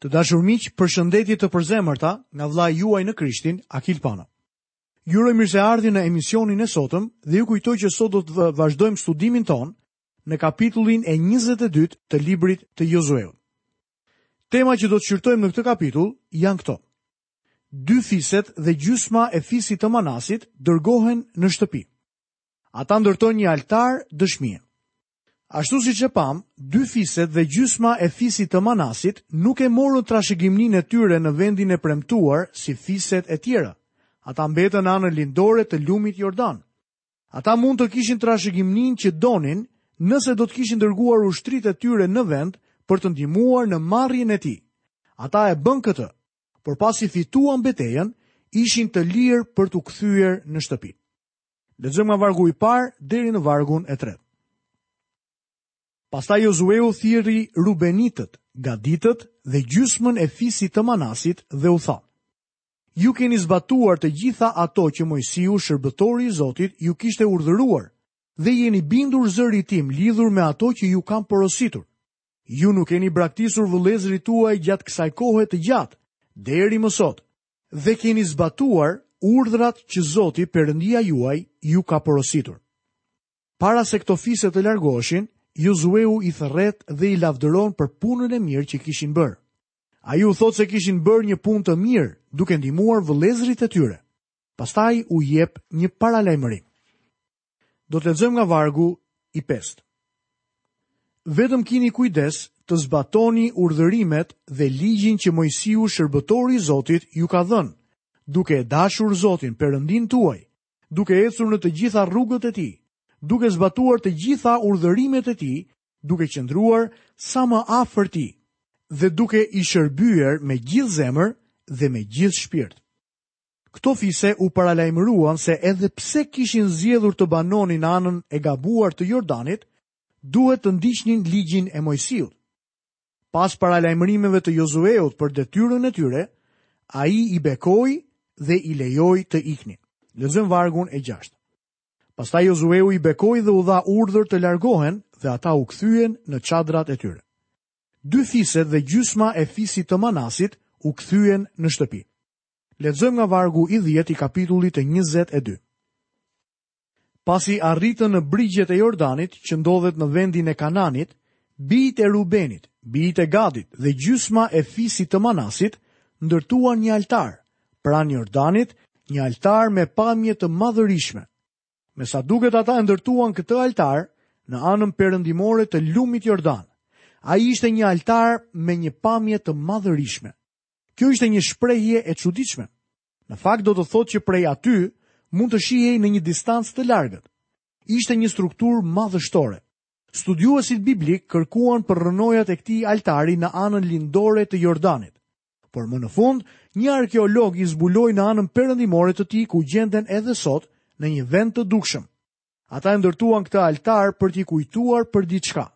Të dashur miq, përshëndetje të përzemërta nga vëllai juaj në Krishtin, Akil Pano. Ju uroj mirëseardhje në emisionin e sotëm dhe ju kujtoj që sot do të vazhdojmë studimin tonë në kapitullin e 22 të librit të Jozueut. Tema që do të shqyrtojmë në këtë kapitull janë këto. Dy fiset dhe gjysma e fisit të Manasit dërgohen në shtëpi. Ata ndërtojnë një altar dëshmie. Ashtu siç e pamë, dy fiset dhe gjysma e fisit të Manasit nuk e morën trashëgimninë e tyre në vendin e premtuar si fiset e tjera. Ata mbetën në anën lindore të lumit Jordan. Ata mund të kishin trashëgimninë që donin nëse do të kishin dërguar ushtritë e tyre në vend për të ndihmuar në marrjen e tij. Ata e bënë këtë, por pasi fituan betejën, ishin të lirë për t'u kthyer në shtëpi. Lexojmë nga vargu i parë deri në vargun e tretë. Pastaj Jozueu thirri Rubenitët, Gaditët dhe gjysmën e fisit të Manasit dhe u tha: Ju keni zbatuar të gjitha ato që Mojsiu, shërbëtori i Zotit, ju kishte urdhëruar dhe jeni bindur zërit tim lidhur me ato që ju kam porositur. Ju nuk keni braktisur vëllezërit tuaj gjatë kësaj kohe të gjatë, deri më sot, Dhe keni zbatuar urdhrat që Zoti Perëndia juaj ju ka porositur. Para se këto fise të largoheshin, Jozueu i thërret dhe i lavdëron për punën e mirë që kishin bërë. Ai u thotë se kishin bërë një punë të mirë, duke ndihmuar vëllezërit e tyre. Pastaj u jep një paralajmërim. Do të lexojmë nga vargu i 5. Vetëm kini kujdes të zbatoni urdhërimet dhe ligjin që Mojsiu shërbëtori i Zotit ju ka dhënë, duke e dashur Zotin Perëndinë tuaj, duke ecur në të gjitha rrugët e tij, duke zbatuar të gjitha urdhërimet e tij, duke qëndruar sa më afër tij dhe duke i shërbyer me gjithë zemër dhe me gjithë shpirt. Këto fise u paralajmëruan se edhe pse kishin zgjedhur të banonin në anën e gabuar të Jordanit, duhet të ndiqnin Ligjin e Mojsiut. Pas paralajmërimeve të Jozueut për detyrën e tyre, ai i bekoi dhe i lejoi të iknin. Lexojmë vargun e gjashtë. Pastaj Jozueu i bekoi dhe u dha urdhër të largohen dhe ata u kthyen në çadrat e tyre. Dy fiset dhe gjysma e fisit të Manasit u kthyen në shtëpi. Lexojmë nga vargu i dhjetë i kapitullit të njëzet e dy. Pasi arritën në brigjet e Jordanit, që ndodhet në vendin e Kananit, bijtë e Rubenit, bijtë e Gadit dhe gjysma e fisit të Manasit ndërtuan një altar pranë Jordanit, një altar me pamje të madhërishme. Me sa duket ata e ndërtuan këtë altar në anën perëndimore të lumit Jordan. Ai ishte një altar me një pamje të madhërishme. Kjo ishte një shprehje e çuditshme. Në fakt do të thotë që prej aty mund të shihej në një distancë të largët. Ishte një strukturë madhështore. Studiuesit biblikë kërkuan për rrënojat e këtij altari në anën lindore të Jordanit. Por më në fund, një arkeolog i zbuloi në anën perëndimore të tij ku gjenden edhe sot në një vend të dukshëm. Ata e ndërtuan këtë altar për t'i kujtuar për diçka.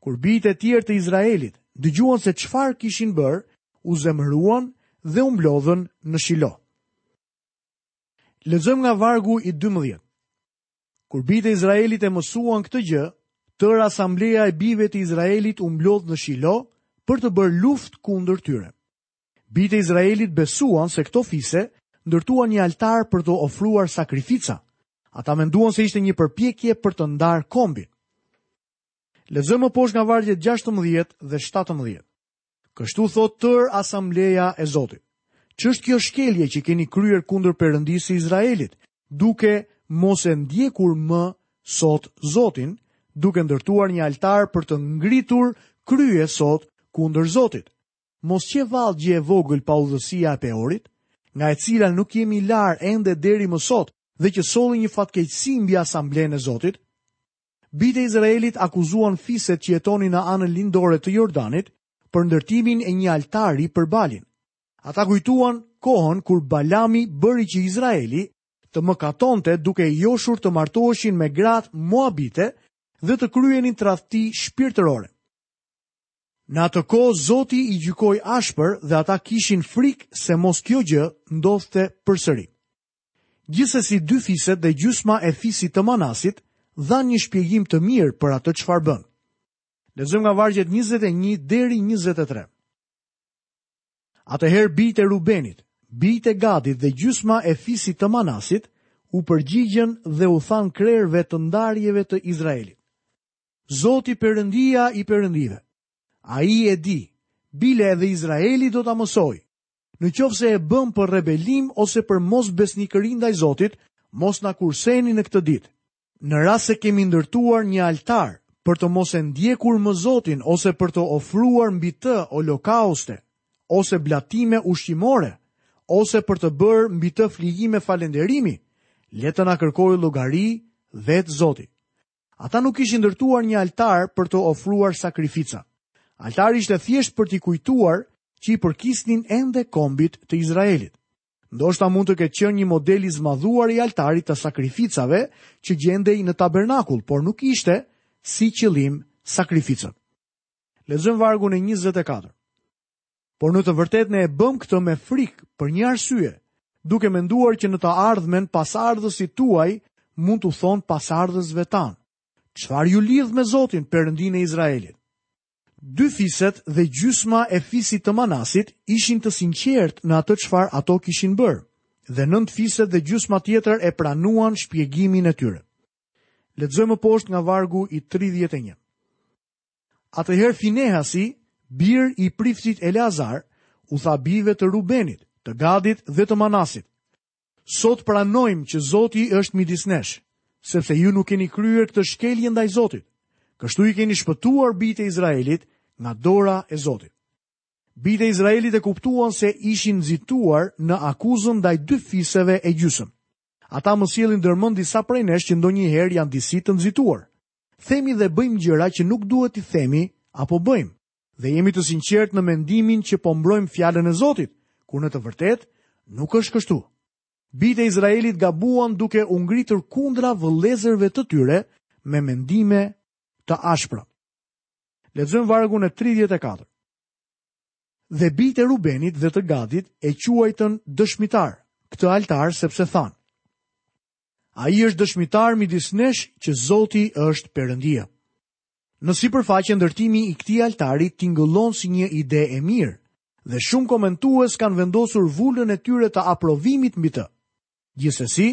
Kur bijtë e tjerë të Izraelit dëgjuan se çfarë kishin bërë, u zemëruan dhe u mblodhën në Shilo. Lexojmë nga vargu i 12. Kur bijtë e Izraelit e mësuan këtë gjë, tërë asambleja e bijve të Izraelit u mblodh në Shilo për të bërë luftë kundër tyre. Bijtë e Izraelit besuan se këto fise ndërtuan një altar për të ofruar sakrifica. Ata menduan se ishte një përpjekje për të ndarë kombin. Lexojmë më poshtë nga vargjet 16 dhe 17. Kështu thotë tërë asambleja e Zotit. Ç'është kjo shkelje që keni kryer kundër Perëndisë së Izraelit, duke mos e ndjekur më sot Zotin, duke ndërtuar një altar për të ngritur krye sot kundër Zotit? Mos qe vallë gjë e vogël paudhësia e Peorit, nga e cila nuk jemi larë ende deri më sot dhe që solli një fatkeqësi mbi asamblenë e Zotit? Bijtë e Izraelit akuzuan fiset që jetonin në anën lindore të Jordanit për ndërtimin e një altari për Balin. Ata kujtuan kohën kur Balami bëri që Izraeli të mëkatonte duke i joshur të martoheshin me gratë moabite dhe të kryenin tradhti shpirtërore. Në atë kohë Zoti i gjykoi ashpër dhe ata kishin frikë se mos kjo gjë ndodhte përsëri. Gjithsesi dy fiset dhe gjysma e fisit të Manasit dhanë një shpjegim të mirë për atë çfarë bënë. Lexojmë nga vargjet 21 deri 23. Atëherë bijtë e Rubenit, bijtë e Gadit dhe gjysma e fisit të Manasit u përgjigjën dhe u thanë krerëve të ndarjeve të Izraelit. Zoti Perëndia i Perëndive, ai e di, bile edhe Izraeli do ta mësojë, Në qoftë se e bëmë për rebelim ose për mos besnikëri ndaj Zotit, mos na kurseni në këtë ditë. Në rast se kemi ndërtuar një altar për të mos e ndjekur më Zotin ose për të ofruar mbi të holokauste ose blatime ushqimore ose për të bërë mbi të flijime falenderimi, le të na kërkojë llogari vetë Zoti. Ata nuk kishin ndërtuar një altar për të ofruar sakrifica. Altari ishte thjesht për t'i kujtuar që i përkisnin ende kombit të Izraelit. Ndoshta mund të ketë qenë një model i zmadhuar i altarit të sakrificave që gjendej në tabernakull, por nuk kishte si qëllim sakrificën. Lexojmë vargun e 24. Por në të vërtetë e bëmë këtë me frikë për një arsye, duke menduar që në të ardhmen pasardhësit tuaj mund t'u thonë pasardhësve tanë. Çfarë ju lidh me Zotin, Perëndinë e Izraelit? Dy fiset dhe gjysma e fisit të Manasit ishin të sinqertë në atë çfarë ato kishin bërë, dhe nëntë fiset dhe gjysma tjetër e pranuan shpjegimin e tyre. Lexojmë poshtë nga vargu i 31. Atëherë Finehasi, bir i priftit Eleazar, u tha bijve të Rubenit, të Gadit dhe të Manasit. Sot pranojmë që Zoti është midis nesh, sepse ju nuk keni kryer këtë shkelje ndaj Zotit. Kështu i keni shpëtuar bijtë e Izraelit nga dora e Zotit. Bijtë e Izraelit e kuptuan se ishin nxituar në akuzën ndaj dy fiseve e gjysëm. Ata më sjellin ndërmend disa prej nesh që ndonjëherë janë disi të nxituar. themi dhe bëjmë gjëra që nuk duhet t'i themi apo bëjmë dhe jemi të sinqertë në mendimin që po mbrojmë fjalën e Zotit, kur në të vërtetë nuk është kështu. Bijtë e Izraelit gabuan duke u ngritur kundra vëllezërve të tyre me mendime të ashpra. Lexojmë vargun e 34. Dhe bijtë e Rubenit dhe të Gadit e quajtën dëshmitar këtë altar sepse thanë: Ai është dëshmitar midis nesh që Zoti është Perëndia. Në sipërfaqe ndërtimi i këtij altari tingëllon si një ide e mirë dhe shumë komentues kanë vendosur vulën e tyre të aprovimit mbi të. Gjithsesi,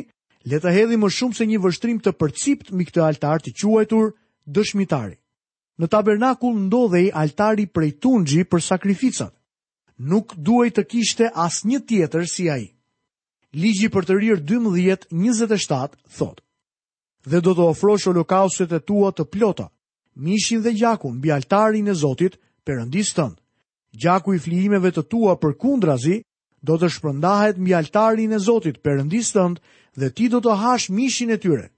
le të hedhim më shumë se një vështrim të përciptë mbi këtë altar të quajtur Dëshmitari. Në tabernakull ndodhej altari prej tunxhi për sakrificat. Nuk duhej të kishte asnjë tjetër si ai. Ligji i Përtërirë dymbëdhjetë, njëzet e shtatë, thotë, Dhe do të ofrosh holokaustet e tua të plota, mishin dhe gjakun mbi altarin e Zotit, Perëndisë tënd. Gjaku i flijimeve të tua përkundrazi do të shpërndahet mbi altarin e Zotit, Perëndisë tënd, dhe ti do të hash mishin e tyre.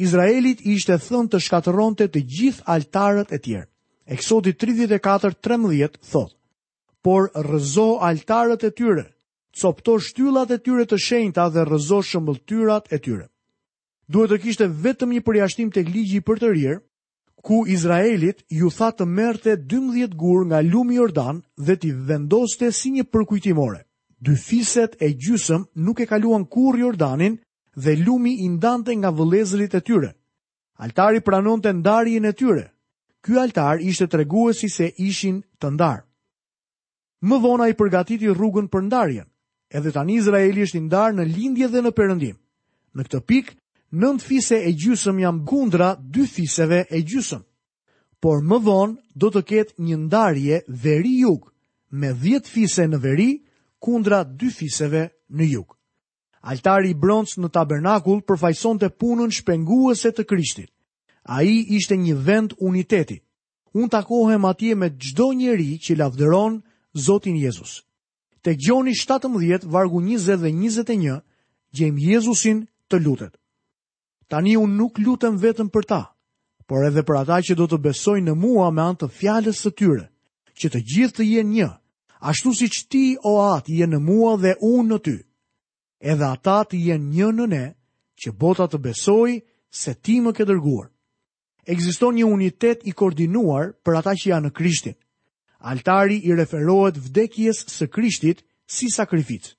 Izraelit i ishte thënë të shkatërronte të gjithë altarët e tjerë. Eksodi 34:13 thotë: Por rrëzo altarët e tyre, copëto shtyllat e tyre të shenjta dhe rrëzo shëmbëlltyrat e tyre. Duhet të kishte vetëm një përjashtim tek Ligji i Përtërirë, ku Izraelit iu tha të merrte dymbëdhjetë gurë nga lumi Jordan dhe t'i vendoste si një përkujtimore. Dy fiset e gjysëm nuk e kaluan kurrë Jordanin dhe lumi i ndante nga vëllezërit e tyre. Altari pranonte ndarjen e tyre. Ky altar ishte treguesi se ishin të ndarë. Më vonë ai përgatiti rrugën për ndarjen. Edhe tani Izraeli është i ndarë në lindje dhe në perëndim. Në këtë pikë, nëntë fise e gjysmë janë kundra dy fiseve e gjysmë. Por më vonë do të ketë një ndarje veri-jug, me dhjetë fise në veri kundra dy fiseve në jug. Altari i bronztë në tabernakull përfaqësonte punën shpenguese të Krishtit. Ai ishte një vend uniteti. Unë takohem atje me çdo njeri që lavdëron Zotin Jezus. Te Gjoni 17, vargu 20 dhe 21, gjejmë Jezusin të lutet. Tani unë nuk lutem vetëm për ta, por edhe për ata që do të besojnë në mua me anë të fjalës së tyre, që të gjithë të jenë një, ashtu siç ti, o Atë, je në mua dhe unë në ty. Edhe ata të jenë një në ne, që bota të besojë se ti më ke dërguar. Ekziston një unitet i koordinuar për ata që janë në Krishtin. Altari i referohet vdekjes së Krishtit si sakrificë.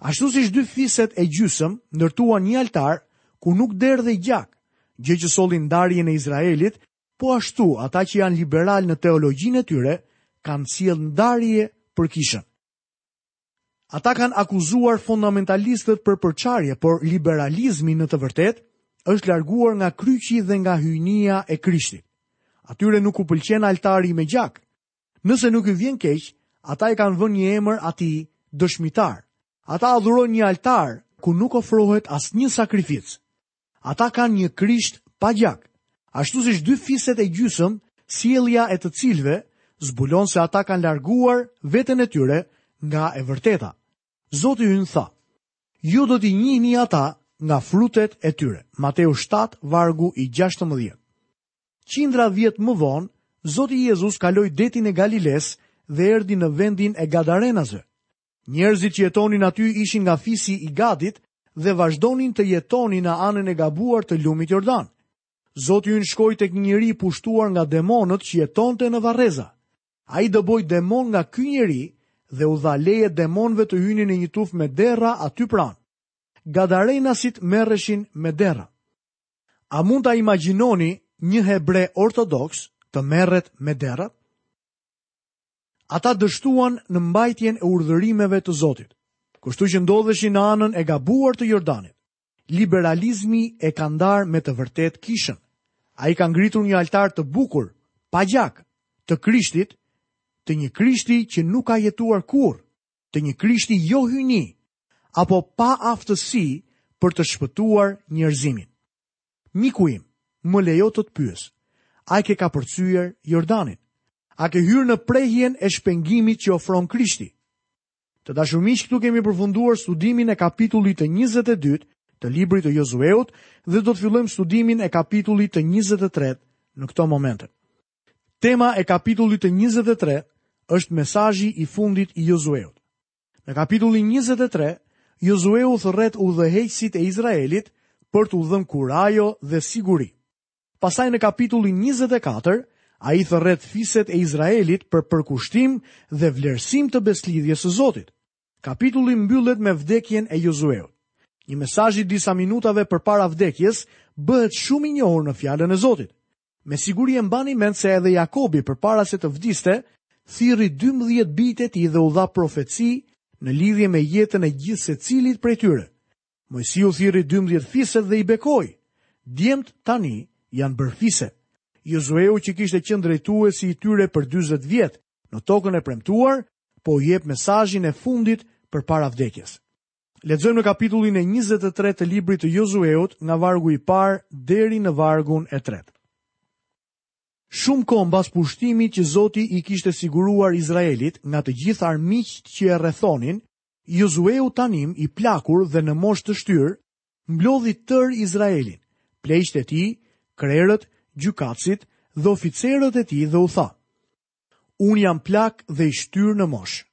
Ashtu si dy fiset e gjysëm ndërtuan një altar ku nuk derdhej gjak, gjë që solli ndarjen e Izraelit, po ashtu ata që janë liberalë në teologjinë e tyre kanë sjellë ndarje për kishën. Ata kanë akuzuar fundamentalistët për përçarje, por liberalizmi në të vërtetë është larguar nga kryqi dhe nga hyjnia e Krishtit. Atyre nuk u pëlqen altari me gjak. Nëse nuk i vjen keq, ata i kanë vënë një emër atij dëshmitar. Ata adhurojnë një altar ku nuk ofrohet asnjë sakrificë. Ata kanë një Krisht pa gjak, ashtu siç dy fiset e gjysëm, sjellja e të cilëve zbulon se ata kanë larguar veten e tyre nga e vërteta. Zoti ynë tha, ju do t'i njihni ata nga frutet e tyre. Mateu 7, vargu i 16. Qindra vjet më vonë, Zoti Jezus kaloi detin e Galilesë dhe erdhi në vendin e Gadarenasve. Njerëzit që jetonin aty ishin nga fisi i Gadit dhe vazhdonin të jetonin në anën e gabuar të lumit Jordan. Zoti ynë shkoi tek një njeri i pushtuar nga demonët që jetonte në varreza. Ai dëboi demon nga ky njeri dhe u dha leje demonëve të hynin në një tufë me derra aty pranë. Gadarenasit merreshin me derra. A mund ta imagjinoni një hebre ortodoks të merret me derra? Ata dështuan në mbajtjen e urdhërimeve të Zotit, kështu që ndodheshin në anën e gabuar të Jordanit. Liberalizmi e ka ndarë me të vërtetë Kishën. Ai ka ngritur një altar të bukur, pa gjak, të Krishtit, të një Krishti që nuk ka jetuar kurrë. të një Krishti jo hyjni apo pa aftësi për të shpëtuar njerëzimin. Miku im, më lejo të të pyes, a e ke kapërcyer Jordanin? A ke hyrë në prehjen e shpengimit që ofron Krishti? Të dashur miq, këtu kemi përfunduar studimin e kapitullit të 22 të librit të Jozueut dhe do të fillojmë studimin e kapitullit të 23 në këto momente. Tema e kapitullit të 23 është mesazhi i fundit i Jozueut. Në kapitullin 23, Jozueu thërret udhëheqësit e Izraelit për t'u dhënë kurajo dhe siguri. Pastaj në kapitullin 24, ai thërret fiset e Izraelit për përkushtim dhe vlerësim të besëlidhjes së Zotit. Kapitulli mbyllet me vdekjen e Jozueut. Një mesazh i disa minutave përpara vdekjes bëhet shumë i njohur në fjalën e Zotit. Me siguri e mbani mend se edhe Jakobi përpara se të vdiste, thirri 12 bijtë e tij dhe u dha profeci në lidhje me jetën e gjithsecilit prej tyre. Moisiu thirri 12 fiset dhe i bekoi. Djemtë tani janë bërë fise. Jozueu që kishte qenë drejtuesi i tyre për 40 vjet në tokën e premtuar, po u jep mesazhin e fundit përpara vdekjes. Lexojmë në kapitullin e 23 të librit të Jozueut nga vargu i parë deri në vargun e tretë. Shumë kohë mbas pushtimit që Zoti i kishte siguruar Izraelit nga të gjithë armiqtë që e rrethonin, Jozueu tanimë i plakur dhe në moshë të shtyrë, mblodhi tërë Izraelin, pleqtë e tij, krerët, gjykatësit dhe oficerët e tij dhe u tha: Unë jam plak dhe i shtyrë në moshë.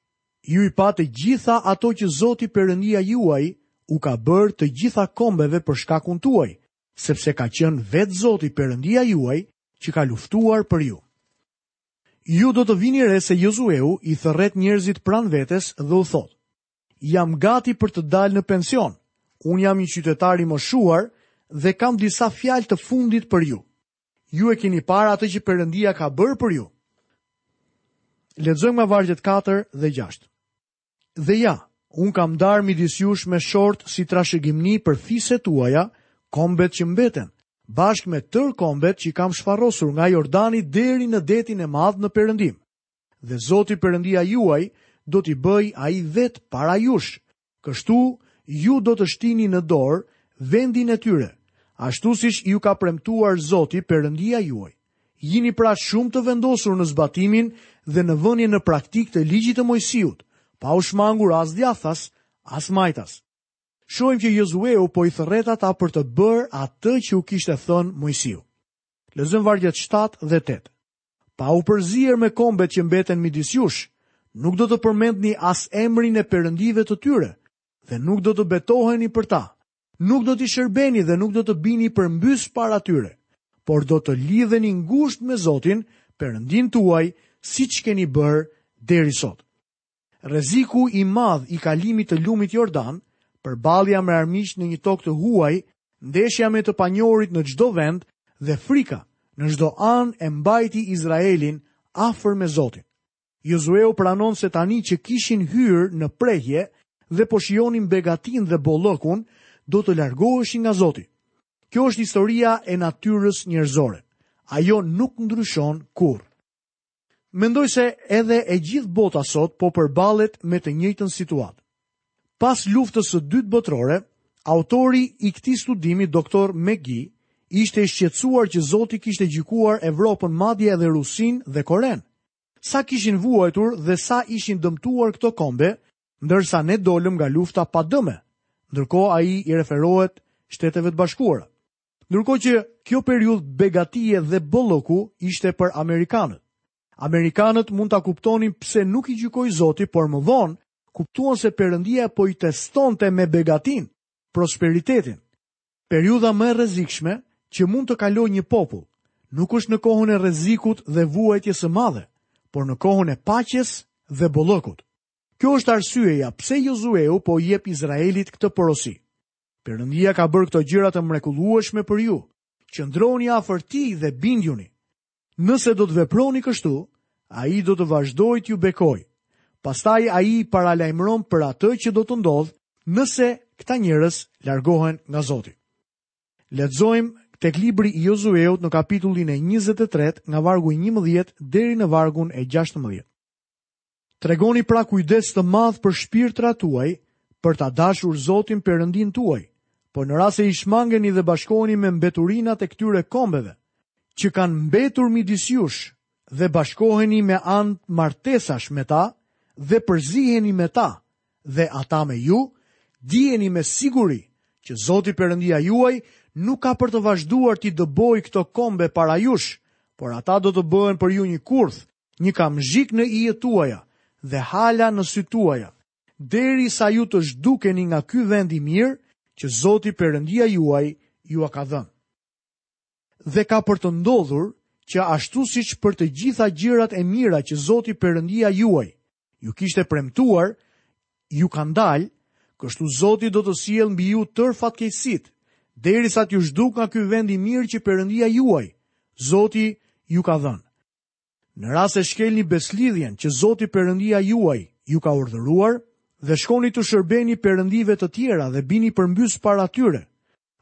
Ju i patë të gjitha ato që Zoti Perëndia juaj u ka bërë të gjitha kombeve për shkakun tuaj, sepse ka qenë vetë Zoti Perëndia juaj që ka luftuar për ju. Ju do të vini re se Jozueu i thërret njerëzit pranë vetes dhe u thotë, Jam gati për të dalë në pension. Unë jam një qytetar i moshuar dhe kam disa fjalë të fundit për ju. Ju e keni parë atë që Perëndia ka bërë për ju. Lexojmë nga vargjet 4 dhe 6. Dhe ja, unë kam ndarë midis jush me short si trashëgimni për fiset tuaja, kombet që mbeten, bashkë me tërë kombet që kam shfarosur nga Jordani deri në detin e madh në perëndim. Dhe Zoti Perëndia juaj do t'i bëjë ai vetë para jush. Kështu ju do të shtini në dorë vendin e tyre, ashtu siç iu ka premtuar Zoti Perëndia juaj. Jini pra shumë të vendosur në zbatimin dhe në vënien në praktikë të ligjit të Moisiut, pa u shmangur as djathtas, as majtas. Shohim që Jozueu po i thërret ata për të bërë atë që u kishte thënë Moisiu. Lexojmë vargjet 7 dhe 8. Pa u përzier me kombet që mbeten midis jush, nuk do të përmendni as emrin e perëndive të tyre, dhe nuk do të betoheni për ta, nuk do t'i shërbeni dhe nuk do të bini përmbys para tyre, por do të lidheni ngushtë me Zotin, Perëndinë tuaj, siç keni bërë deri sot. Rreziku i madh i kalimit të lumit Jordan, përballja me armiq në një tokë të huaj, ndeshja me të panjohurat në çdo vend dhe frika në çdo anë e mbajti Izraelin afër me Zotin. Jozueu pranon se tani që kishin hyrë në prehje dhe po shijonin begatinë dhe bollëkun, do të largoheshin nga Zoti. Kjo është historia e natyrës njerëzore. Ajo nuk ndryshon kurrë. Mendoj se edhe e gjithë bota sot po përballet me të njëjtën situatë. Pas luftës së dytë botërore, autori i këtij studimi, doktor McGee, ishte i shqetësuar që Zoti kishte gjykuar Evropën madje edhe Rusinë dhe Korenë. Sa kishin vuajtur dhe sa ishin dëmtuar këto kombe, ndërsa ne dolëm nga lufta pa dëme. Ndërkohë ai i referohet Shteteve të Bashkuara. Ndërkohë që kjo periudhë begatie dhe bollëku ishte për amerikanët. Amerikanët mund ta kuptonin pse nuk i gjykoi Zoti, por më vonë kuptuan se Perëndia po i testonte me begatinë, prosperitetin. Periudha më e rrezikshme që mund të kalojë një popull nuk është në kohën e rrezikut dhe vuajtjes së madhe, por në kohën e paqes dhe bollëkut. Kjo është arsyeja pse Jozueu po i jep Izraelit këtë porosi. Perëndia ka bërë këto gjëra të mrekullueshme për ju. Qëndroni afër tij dhe bindjuni. Nëse do të veproni kështu, ai do të vazhdojë t'ju bekojë. Pastaj ai i paralajmëron për atë që do të ndodhë nëse këta njerëz largohen nga Zoti. Lexojmë tek libri i Jozueut në kapitullin e 23 nga vargu i 11 deri në vargun e 16. Tregoni pra kujdes të madh për shpirtrat tuaj, për ta dashur Zotin Perëndinë tuaj, por në rast se i shmangeni dhe bashkoheni me mbeturinat e këtyre kombeve, që kanë mbetur midis jush dhe bashkoheni me anë martesash me ta dhe përziheni me ta dhe ata me ju, dijeni me siguri që Zoti Perëndia juaj nuk ka për të vazhduar t'i dëbojë këto kombe para jush, por ata do të bëhen për ju një kurth Një kamzhik në ijët tuaja dhe hala në sytë tuaj, derisa ju të zhdukeni nga ky vend i mirë që Zoti Perëndia juaj jua ka dhënë. Dhe ka për të ndodhur që ashtu siç për të gjitha gjërat e mira që Zoti Perëndia juaj ju kishte premtuar, ju kanë dalë, kështu Zoti do të sjellë mbi ju tërë fatkeqësitë, derisa t'ju zhdukë nga ky vend i mirë që Perëndia juaj, Zoti ju ka dhënë. Në rast se shkelni besëlidhjen që Zoti Perëndia juaj ju ka urdhëruar dhe shkoni t'u shërbeni perëndive të tjera dhe bini përmbys para tyre,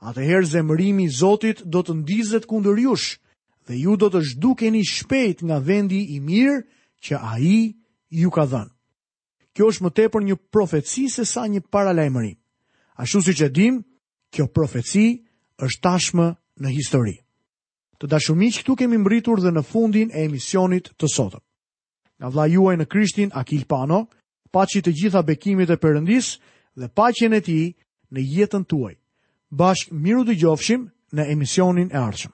atëherë zemërimi i Zotit do të ndizet kundër jush dhe ju do të zhdukeni shpejt nga vendi i mirë që Ai ju ka dhënë. Kjo është më tepër një profeci sesa një paralajmërim. Ashtu siç e dimë, kjo profeci është tashmë një histori. Të dashur miq, këtu kemi mbërritur dhe në fundin e emisionit të sotëm. Nga vëllai juaj në Krishtin Akil Pano, paçi të gjitha bekimet e Perëndisë dhe paqen e tij në jetën tuaj. Bashkë mirudëgjofshim në emisionin e ardhshëm.